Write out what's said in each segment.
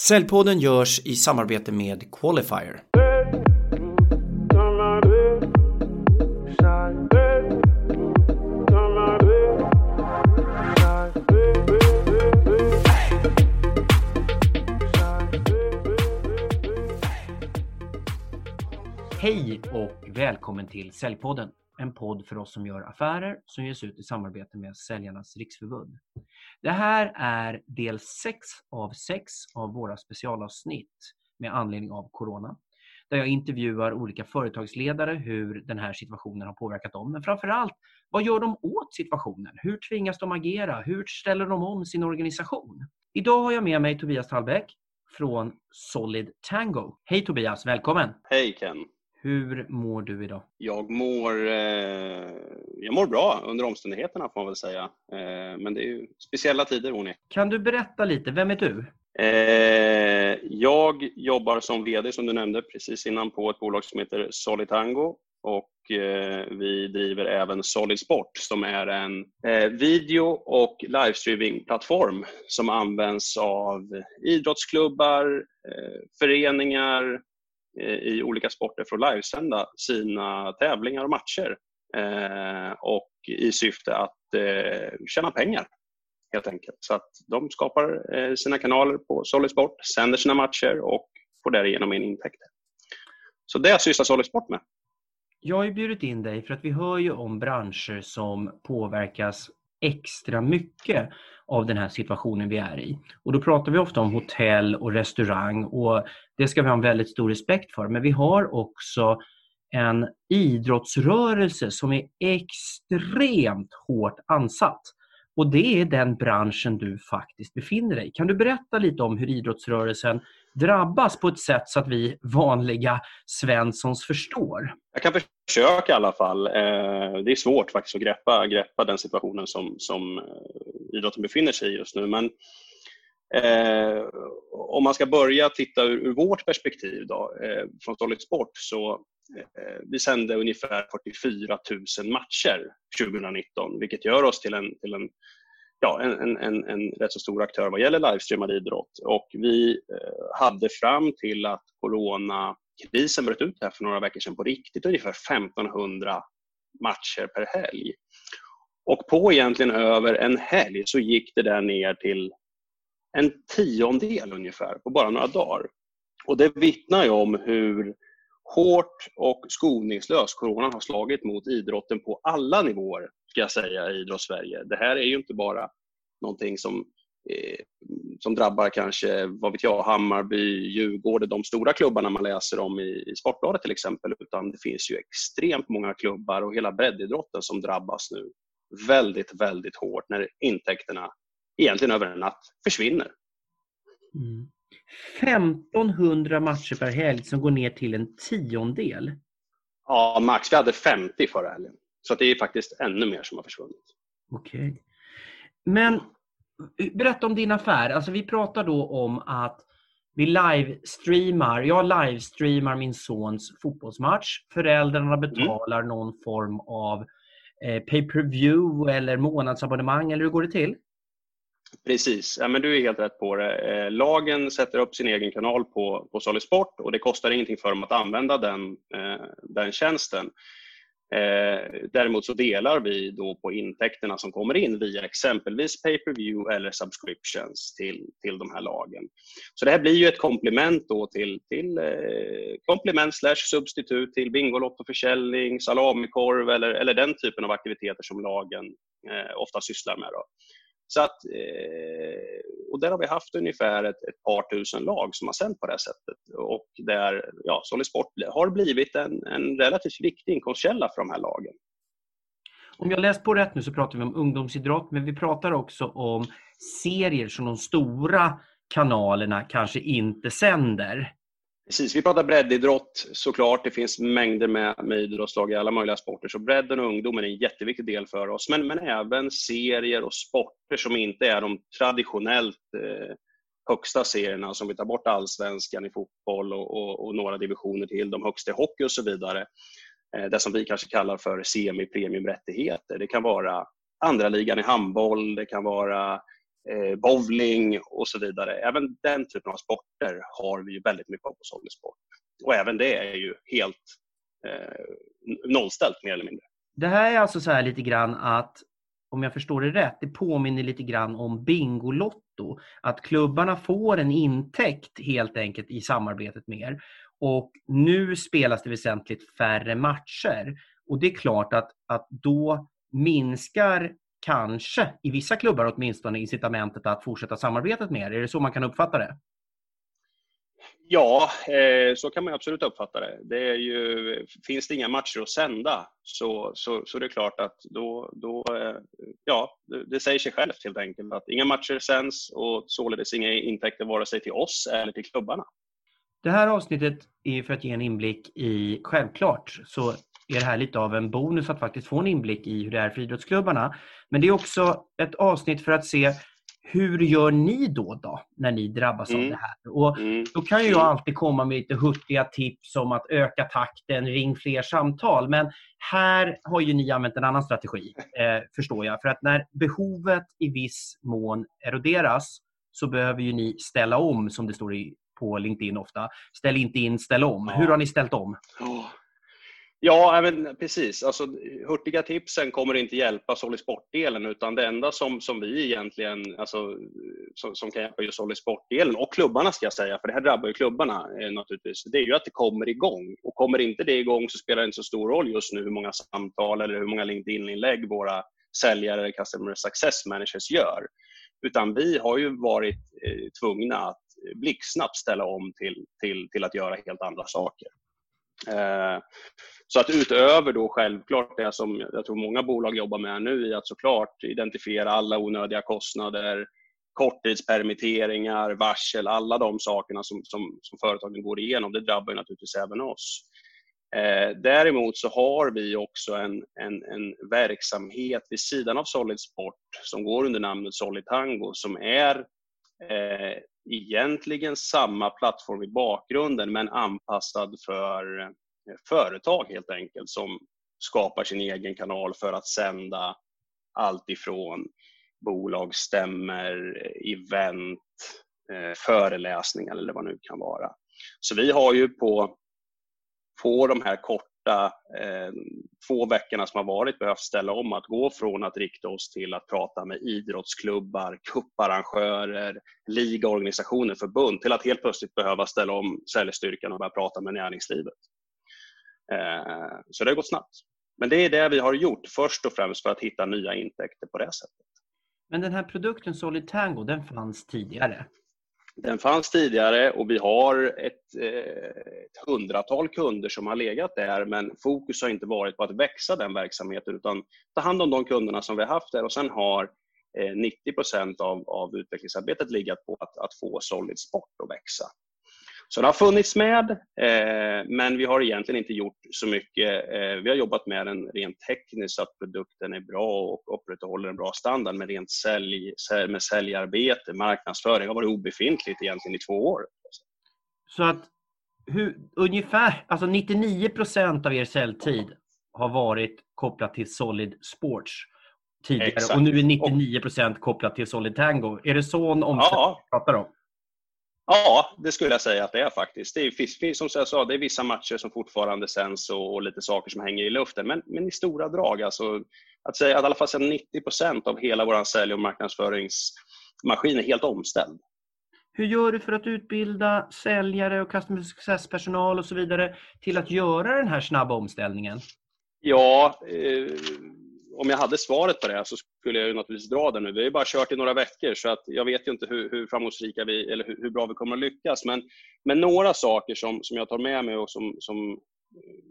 Säljpodden görs i samarbete med Qualifier. Hej och välkommen till Säljpodden. En podd för oss som gör affärer som ges ut i samarbete med Säljarnas Riksförbund. Det här är del 6 av 6 av våra specialavsnitt med anledning av Corona. Där jag intervjuar olika företagsledare hur den här situationen har påverkat dem. Men framför allt, vad gör de åt situationen? Hur tvingas de agera? Hur ställer de om sin organisation? Idag har jag med mig Tobias Tallbäck från Solid Tango. Hej Tobias, välkommen! Hej Ken! Hur mår du idag? Jag mår, eh, jag mår bra under omständigheterna får man väl säga. Eh, men det är ju speciella tider hon är. Kan du berätta lite, vem är du? Eh, jag jobbar som VD som du nämnde precis innan på ett bolag som heter Solitango och eh, vi driver även Solid Sport som är en eh, video och livestreamingplattform som används av idrottsklubbar, eh, föreningar, Eh, i olika sporter för att livesända sina tävlingar och matcher eh, och i syfte att eh, tjäna pengar helt enkelt. Så att de skapar eh, sina kanaler på Solid Sport, sänder sina matcher och får därigenom in intäkter. Så det sysslar Solid Sport med. Jag har ju bjudit in dig för att vi hör ju om branscher som påverkas extra mycket av den här situationen vi är i. Och då pratar vi ofta om hotell och restaurang och det ska vi ha en väldigt stor respekt för. Men vi har också en idrottsrörelse som är extremt hårt ansatt. Och det är den branschen du faktiskt befinner dig i. Kan du berätta lite om hur idrottsrörelsen drabbas på ett sätt så att vi vanliga Svenssons förstår? Jag kan försöka i alla fall. Eh, det är svårt faktiskt att greppa, greppa den situationen som, som eh, idrotten befinner sig i just nu. Men eh, om man ska börja titta ur, ur vårt perspektiv då, eh, från Solid Sport så eh, vi sände ungefär 44 000 matcher 2019 vilket gör oss till en, till en ja, en, en, en rätt så stor aktör vad gäller livestreamad idrott. Och vi eh, hade fram till att coronakrisen bröt ut här för några veckor sedan på riktigt ungefär 1500 matcher per helg. Och på egentligen över en helg så gick det där ner till en tiondel ungefär på bara några dagar. Och det vittnar ju om hur hårt och skoningslöst coronan har slagit mot idrotten på alla nivåer, ska jag säga, i idrottssverige. Det här är ju inte bara någonting som, eh, som drabbar kanske, vad vet jag, Hammarby, Djurgården, de stora klubbarna man läser om i, i Sportbladet till exempel, utan det finns ju extremt många klubbar och hela breddidrotten som drabbas nu väldigt, väldigt hårt när intäkterna egentligen över en natt försvinner. Mm. 1500 matcher per helg som går ner till en tiondel. Ja, max. Vi hade 50 förra helgen. Så det är faktiskt ännu mer som har försvunnit. Okej. Okay. Men berätta om din affär. Alltså vi pratar då om att vi livestreamar, jag livestreamar min sons fotbollsmatch. Föräldrarna mm. betalar mm. någon form av eh, pay-per-view eller månadsabonnemang, eller hur går det till? Precis, ja, men du är helt rätt på det. Eh, lagen sätter upp sin egen kanal på, på Solid Sport och det kostar ingenting för dem att använda den, eh, den tjänsten. Eh, däremot så delar vi då på intäkterna som kommer in via exempelvis pay-per-view eller subscriptions till, till de här lagen. Så det här blir ju ett komplement då till, till eh, komplement slash substitut till Bingolottoförsäljning, salamikorv eller, eller den typen av aktiviteter som lagen eh, ofta sysslar med. Då. Så att, eh, och där har vi haft ungefär ett, ett par tusen lag som har sänt på det här sättet. Och där ja, Solid Sport har blivit en, en relativt viktig inkomstkälla för de här lagen. Om jag läst på rätt nu så pratar vi om ungdomsidrott, men vi pratar också om serier som de stora kanalerna kanske inte sänder. Precis, vi pratar breddidrott såklart. Det finns mängder med, med idrottslag i alla möjliga sporter. Så bredden och ungdomen är en jätteviktig del för oss. Men, men även serier och sporter som inte är de traditionellt eh, högsta serierna, som vi tar bort allsvenskan i fotboll och, och, och, några divisioner till, de högsta i hockey och så vidare. Eh, det som vi kanske kallar för semi-premiumrättigheter. Det kan vara andra ligan i handboll, det kan vara eh, bowling och så vidare. Även den typen av sporter har vi ju väldigt mycket av på Sollisport. Och även det är ju helt eh, nollställt mer eller mindre. Det här är alltså så här lite grann att, om jag förstår det rätt, det påminner lite grann om Bingolotto. Att klubbarna får en intäkt helt enkelt i samarbetet med er. Och nu spelas det väsentligt färre matcher. Och det är klart att, att då minskar kanske, i vissa klubbar åtminstone, incitamentet att fortsätta samarbetet med er. Är det så man kan uppfatta det? Ja, eh, så kan man absolut uppfatta det. det är ju, finns det inga matcher att sända så, så, så det är klart att då, då eh, ja, det säger sig självt helt enkelt att inga matcher sänds och således inga intäkter vare sig till oss eller till klubbarna. Det här avsnittet är för att ge en inblick i, självklart, så är det här lite av en bonus att faktiskt få en inblick i hur det är för idrottsklubbarna. Men det är också ett avsnitt för att se hur gör ni då, då när ni drabbas mm. av det här? Och mm. Då kan jag alltid komma med lite hurtiga tips om att öka takten, ring fler samtal. Men här har ju ni använt en annan strategi, eh, förstår jag. För att när behovet i viss mån eroderas så behöver ju ni ställa om, som det står i, på LinkedIn ofta. Ställ inte in, ställ om. Ja. Hur har ni ställt om? Oh. Ja, men precis. Alltså, hurtiga tipsen kommer inte hjälpa Solly Sport-delen utan det enda som, som vi egentligen, alltså, som, som kan hjälpa just Solly Sport-delen och klubbarna ska jag säga, för det här drabbar ju klubbarna eh, naturligtvis, det är ju att det kommer igång. Och kommer inte det igång så spelar det inte så stor roll just nu hur många samtal eller hur många LinkedIn-inlägg våra säljare eller Customer Success Managers gör. Utan vi har ju varit eh, tvungna att blixtsnabbt ställa om till, till, till att göra helt andra saker. Eh, så att utöver då självklart det som jag tror många bolag jobbar med nu i att såklart identifiera alla onödiga kostnader, korttidspermitteringar, varsel, alla de sakerna som, som, som företagen går igenom, det drabbar naturligtvis även oss. Eh, däremot så har vi också en, en, en verksamhet vid sidan av Solid Sport som går under namnet Solid Tango som är eh, egentligen samma plattform i bakgrunden men anpassad för eh, företag helt enkelt som skapar sin egen kanal för att sända allt ifrån bolagsstämmer, event, eh, föreläsningar eller vad det nu kan vara. Så vi har ju på, på de här korta eh, två veckorna som har varit behövt ställa om att gå från att rikta oss till att prata med idrottsklubbar, kupparrangörer, ligaorganisationer, förbund till att helt plötsligt behöva ställa om säljstyrkan och börja prata med näringslivet. Eh, så det har gått snabbt. Men det är det vi har gjort först och främst för att hitta nya intäkter på det sättet. Men den här produkten Solid Tango, den fanns tidigare? Den fanns tidigare och vi har ett, eh, ett hundratal kunder som har legat där men fokus har inte varit på att växa den verksamheten utan ta hand om de kunderna som vi har haft där och sen har 90 eh, av, av utvecklingsarbetet legat på att, att få Solid Sport att växa. Så det har funnits med, eh, men vi har egentligen inte gjort så mycket. Eh, vi har jobbat med den rent tekniskt så att produkten är bra och upprätthåller en bra standard, men rent sälj, med säljarbete, marknadsföring har varit obefintligt egentligen i två år. Så att hur, ungefär, alltså 99 procent av er säljtid har varit kopplat till Solid Sports tidigare Exakt. och nu är 99 procent kopplat till Solid Tango. Är det så en omsättning ja. pratar om? Ja, det skulle jag säga att det är faktiskt. Det är, som jag sa, det är vissa matcher som fortfarande sänds och, och lite saker som hänger i luften. Men, men i stora drag, alltså, att säga att i alla fall 90% av hela vår sälj och marknadsföringsmaskin är helt omställd. Hur gör du för att utbilda säljare och customer success-personal och så vidare till att göra den här snabba omställningen? Ja, eh, om jag hade svaret på det så skulle jag naturligtvis dra det nu. Vi har ju bara kört i några veckor så att jag vet ju inte hur, hur framgångsrika vi, eller hur, hur, bra vi kommer att lyckas. Men, men några saker som, som jag tar med mig och som, som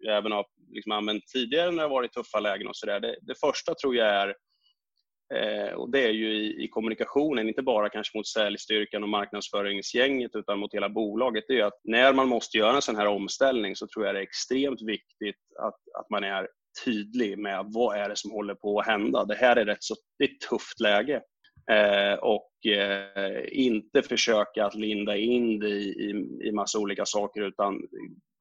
jag även har liksom använt tidigare när det har varit tuffa lägen och sådär. Det, det första tror jag är Eh, och det är ju i, i, kommunikationen, inte bara kanske mot säljstyrkan och marknadsföringsgänget utan mot hela bolaget. Det är att när man måste göra en sån här omställning så tror jag det är extremt viktigt att, att man är tydlig med vad är det som håller på att hända. Det här är rätt så, det är ett tufft läge. Eh, och eh, inte försöka att linda in det i, i, i massa olika saker utan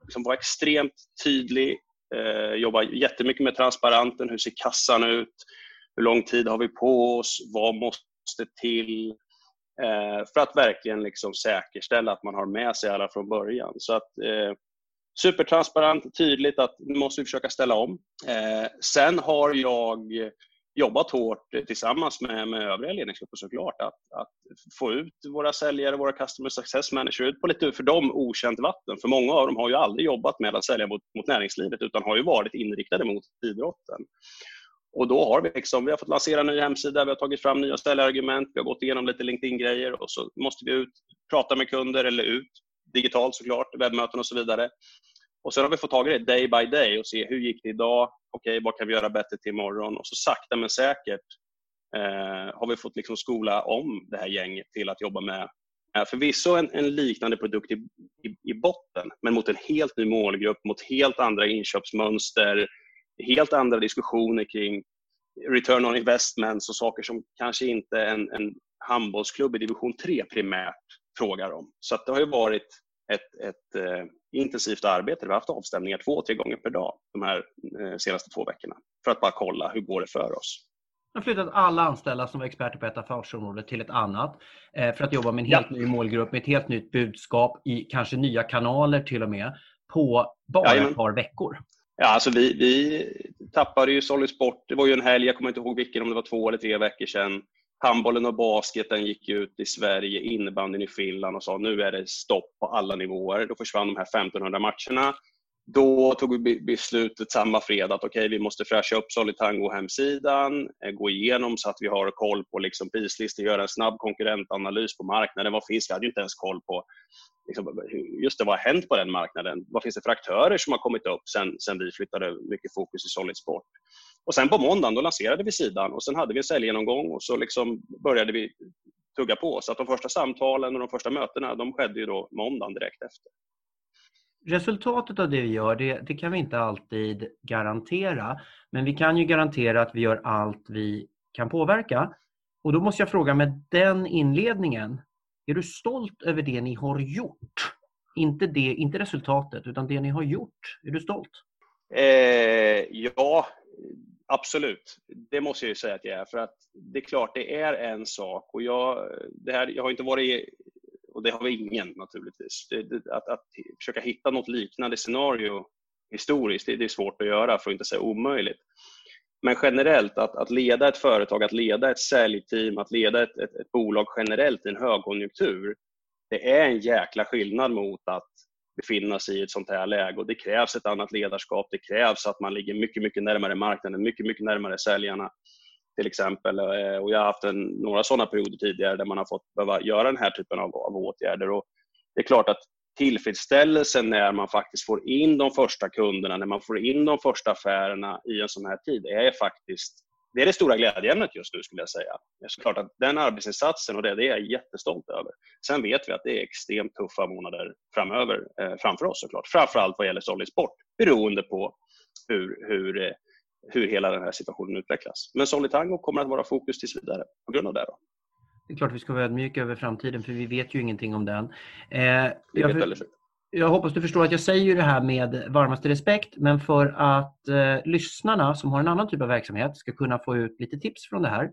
liksom vara extremt tydlig, eh, jobba jättemycket med transparenten, hur ser kassan ut, hur lång tid har vi på oss, vad måste till eh, för att verkligen liksom säkerställa att man har med sig alla från början. Så att eh, supertransparent, tydligt att nu måste vi försöka ställa om. Eh, sen har jag jobbat hårt tillsammans med, med övriga ledningsgrupper såklart att, att få ut våra säljare, våra customer success managers ut på lite för dem okänt vatten. För många av dem har ju aldrig jobbat med att sälja mot, mot näringslivet utan har ju varit inriktade mot idrotten. Och då har vi, liksom, vi har fått lansera en ny hemsida, vi har tagit fram nya säljargument, vi har gått igenom lite LinkedIn-grejer och så måste vi ut, prata med kunder eller ut digitalt såklart, webbmöten och så vidare. Och sen har vi fått tag i det day by day och se hur gick det idag? Okej, okay, vad kan vi göra bättre till imorgon? Och så sakta men säkert eh, har vi fått liksom skola om det här gänget till att jobba med eh, förvisso en, en liknande produkt i, i, i, botten, men mot en helt ny målgrupp, mot helt andra inköpsmönster, helt andra diskussioner kring return on investments och saker som kanske inte en, en handbollsklubb i division 3 primärt frågar om. Så det har ju varit ett, ett eh, intensivt arbete. Vi har haft avstämningar två, tre gånger per dag de här eh, senaste två veckorna för att bara kolla hur går det för oss. Jag har flyttat alla anställda som var experter på ett affärsområde till ett annat eh, för att jobba med en helt ja. ny målgrupp, med ett helt nytt budskap i kanske nya kanaler till och med på bara Jajamän. ett par veckor. Ja, alltså vi, vi tappade ju Solid Sport. Det var ju en helg, jag kommer inte ihåg vilken, om det var två eller tre veckor sedan. Handbollen och basketen gick ut i Sverige, innebandyn i Finland och sa nu är det stopp på alla nivåer. Då försvann de här 1500 matcherna. Då tog vi beslutet samma fredag att okay, vi måste fräscha upp Solitango-hemsidan, eh, gå igenom så att vi har koll på liksom prislistor, göra en snabb konkurrentanalys på marknaden. Vad finns? Vi hade ju inte ens koll på liksom, just det, vad har hänt på den marknaden? Vad finns det för aktörer som har kommit upp sen, sen vi flyttade mycket fokus i Solid Sport? Och sen på måndagen då lanserade vi sidan och sen hade vi en säljgenomgång och så liksom började vi tugga på. Så att de första samtalen och de första mötena de skedde ju då måndagen direkt efter. Resultatet av det vi gör, det, det, kan vi inte alltid garantera. Men vi kan ju garantera att vi gör allt vi kan påverka. Och då måste jag fråga med den inledningen, är du stolt över det ni har gjort? Inte, det, inte resultatet, utan det ni har gjort. Är du stolt? Eh, ja, absolut. Det måste jag ju säga att jag är. För att det är klart, det är en sak. Och jag, det här, jag har inte varit och det har vi ingen naturligtvis. Det, det, att, att försöka hitta något liknande scenario historiskt, det, det, är svårt att göra för att inte säga omöjligt. Men generellt, att, att leda ett företag, att leda ett säljteam, att leda ett, ett, ett bolag generellt i en högkonjunktur, det är en jäkla skillnad mot att befinna sig i ett sånt här läge och det krävs ett annat ledarskap. Det krävs att man ligger mycket, mycket närmare marknaden, mycket, mycket närmare säljarna till exempel. Eh, och jag har haft en, några sådana perioder tidigare där man har fått behöva göra den här typen av, av åtgärder. Och det är klart att tillfredsställelsen när man faktiskt får in de första kunderna, när man får in de första affärerna i en sån här tid, är faktiskt det är det stora glädjeämnet just nu skulle jag säga. Det är klart att den arbetsinsatsen och det, det är jag jättestolt över. Sen vet vi att det är extremt tuffa månader framöver, eh, framför oss såklart. Framförallt vad gäller Solid Sport, beroende på hur, hur eh, hur hela den här situationen utvecklas. Men Solitango kommer att vara fokus tills vidare på grund av det. Då. Det är klart vi ska vara ödmjuka över framtiden för vi vet ju ingenting om den. Eh, jag, jag, hoppas du förstår att jag säger det här med varmaste respekt men för att eh, lyssnarna som har en annan typ av verksamhet ska kunna få ut lite tips från det här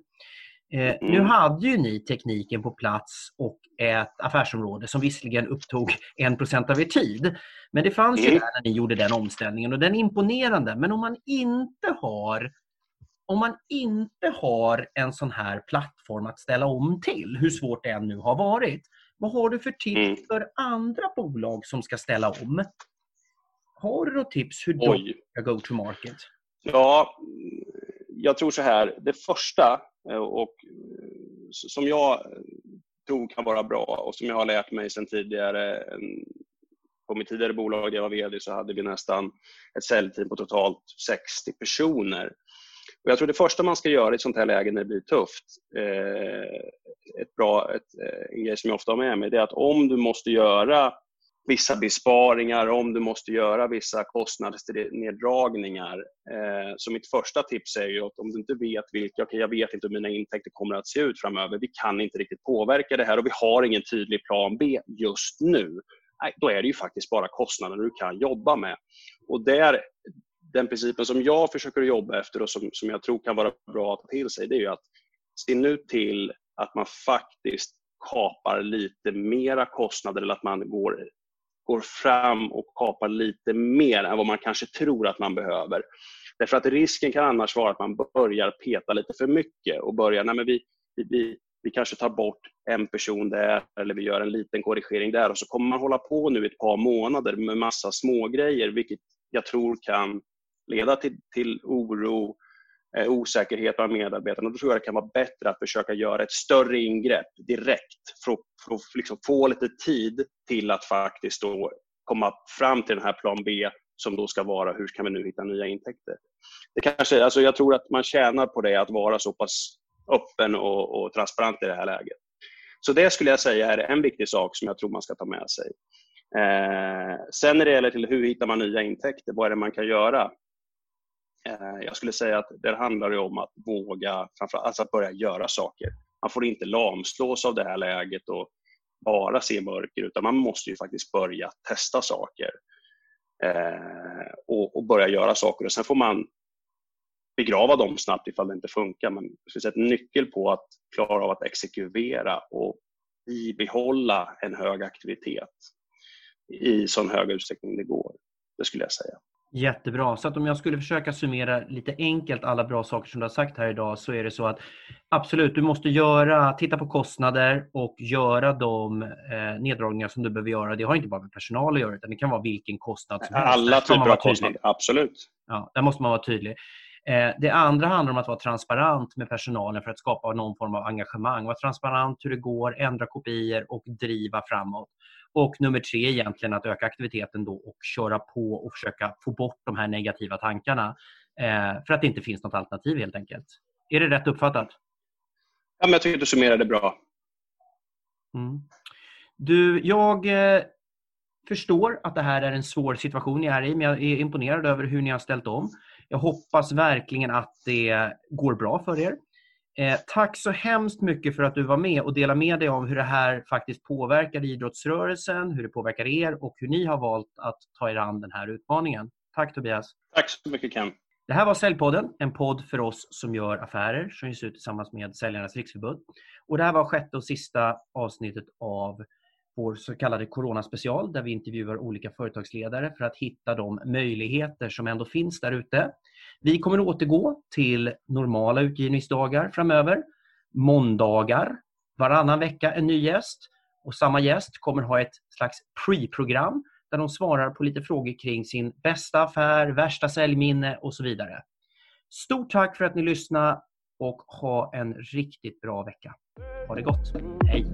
Eh, mm. Nu hade ju ni tekniken på plats och ett affärsområde som visserligen upptog 1% av er tid. Men det fanns mm. ju där när ni gjorde den omställningen och den är imponerande. Men om man inte har om man inte har en sån här plattform att ställa om till, hur svårt det än nu har varit, vad har du för tips mm. för andra bolag som ska ställa om? Har du något tips hur Oj. de ska go to market? Ja, jag tror så här. Det första Eh, och eh, som jag tror kan vara bra och som jag har lärt mig sedan tidigare. På mitt tidigare bolag där jag var VD så hade vi nästan ett säljteam på totalt 60 personer. Och jag tror det första man ska göra i ett sånt här läge när det blir tufft, eh, ett bra, ett, eh, en grej som jag ofta har med mig, det är att om du måste göra vissa besparingar, om du måste göra vissa kostnadsneddragningar. Eh, så mitt första tips är ju att om du inte vet vilka, okay, jag vet inte hur mina intäkter kommer att se ut framöver, vi kan inte riktigt påverka det här och vi har ingen tydlig plan B just nu. Nej, då är det ju faktiskt bara kostnaderna du kan jobba med. Och där, den principen som jag försöker jobba efter och som, som jag tror kan vara bra att ta till sig, det är ju att se nu till att man faktiskt kapar lite mera kostnader eller att man går, går fram och kapar lite mer än vad man kanske tror att man behöver. Därför att risken kan annars vara att man börjar peta lite för mycket och börjar, nej men vi, vi, vi kanske tar bort en person där eller vi gör en liten korrigering där och så kommer man hålla på nu ett par månader med massa smågrejer vilket jag tror kan leda till, till oro, eh, osäkerhet bland medarbetarna. Då tror jag det kan vara bättre att försöka göra ett större ingrepp direkt för att, för att liksom få lite tid till att faktiskt då komma fram till den här plan B som då ska vara hur kan vi nu hitta nya intäkter. Det kanske, alltså jag tror att man tjänar på det att vara så pass öppen och, och transparent i det här läget. Så det skulle jag säga är en viktig sak som jag tror man ska ta med sig. Eh, sen när det gäller till hur hittar man nya intäkter, vad är det man kan göra? Eh, jag skulle säga att det handlar om att våga, framförallt alltså att börja göra saker. Man får inte lamslås av det här läget och bara se mörker, utan man måste ju faktiskt börja testa saker eh, och, och, börja göra saker. Och Sen får man begrava dem snabbt ifall det inte funkar. Men ett nyckel på att klara av att exekvera och bibehålla en hög aktivitet i så hög utsträckning det går. Det skulle jag säga. Jättebra. Så att om jag skulle försöka summera lite enkelt alla bra saker som du har sagt här idag så är det så att absolut, du måste göra, titta på kostnader och göra de eh, neddragningar som du behöver göra. Det har inte bara med personal att göra utan det kan vara vilken kostnad som helst. Alla typer av kostnader, absolut. Ja, där måste man vara tydlig. Eh, det andra handlar om att vara transparent med personalen för att skapa någon form av engagemang. Vara transparent hur det går, ändra kopior och driva framåt. Och nummer tre egentligen att öka aktiviteten då och köra på och försöka få bort de här negativa tankarna. Eh, för att det inte finns något alternativ helt enkelt. Är det rätt uppfattat? Ja, men jag tycker att du summerade bra. Mm. Du, jag eh, förstår att det här är en svår situation ni är i, men jag är imponerad över hur ni har ställt om. Jag hoppas verkligen att det går bra för er. Eh, tack så hemskt mycket för att du var med och delade med dig om hur det här faktiskt påverkar idrottsrörelsen, hur det påverkar er och hur ni har valt att ta er an den här utmaningen. Tack Tobias. Tack så mycket Ken. Det här var Säljpodden, en podd för oss som gör affärer som ges ut tillsammans med Säljarnas riksförbund. Och det här var sjätte och sista avsnittet av vår så kallade Corona-special där vi intervjuar olika företagsledare för att hitta de möjligheter som ändå finns där ute. Vi kommer att återgå till normala utgivningsdagar framöver. Måndagar, varannan vecka en ny gäst. Och samma gäst kommer ha ett slags pre-program där de svarar på lite frågor kring sin bästa affär, värsta säljminne och så vidare. Stort tack för att ni lyssnade och ha en riktigt bra vecka. Ha det gott. Hej!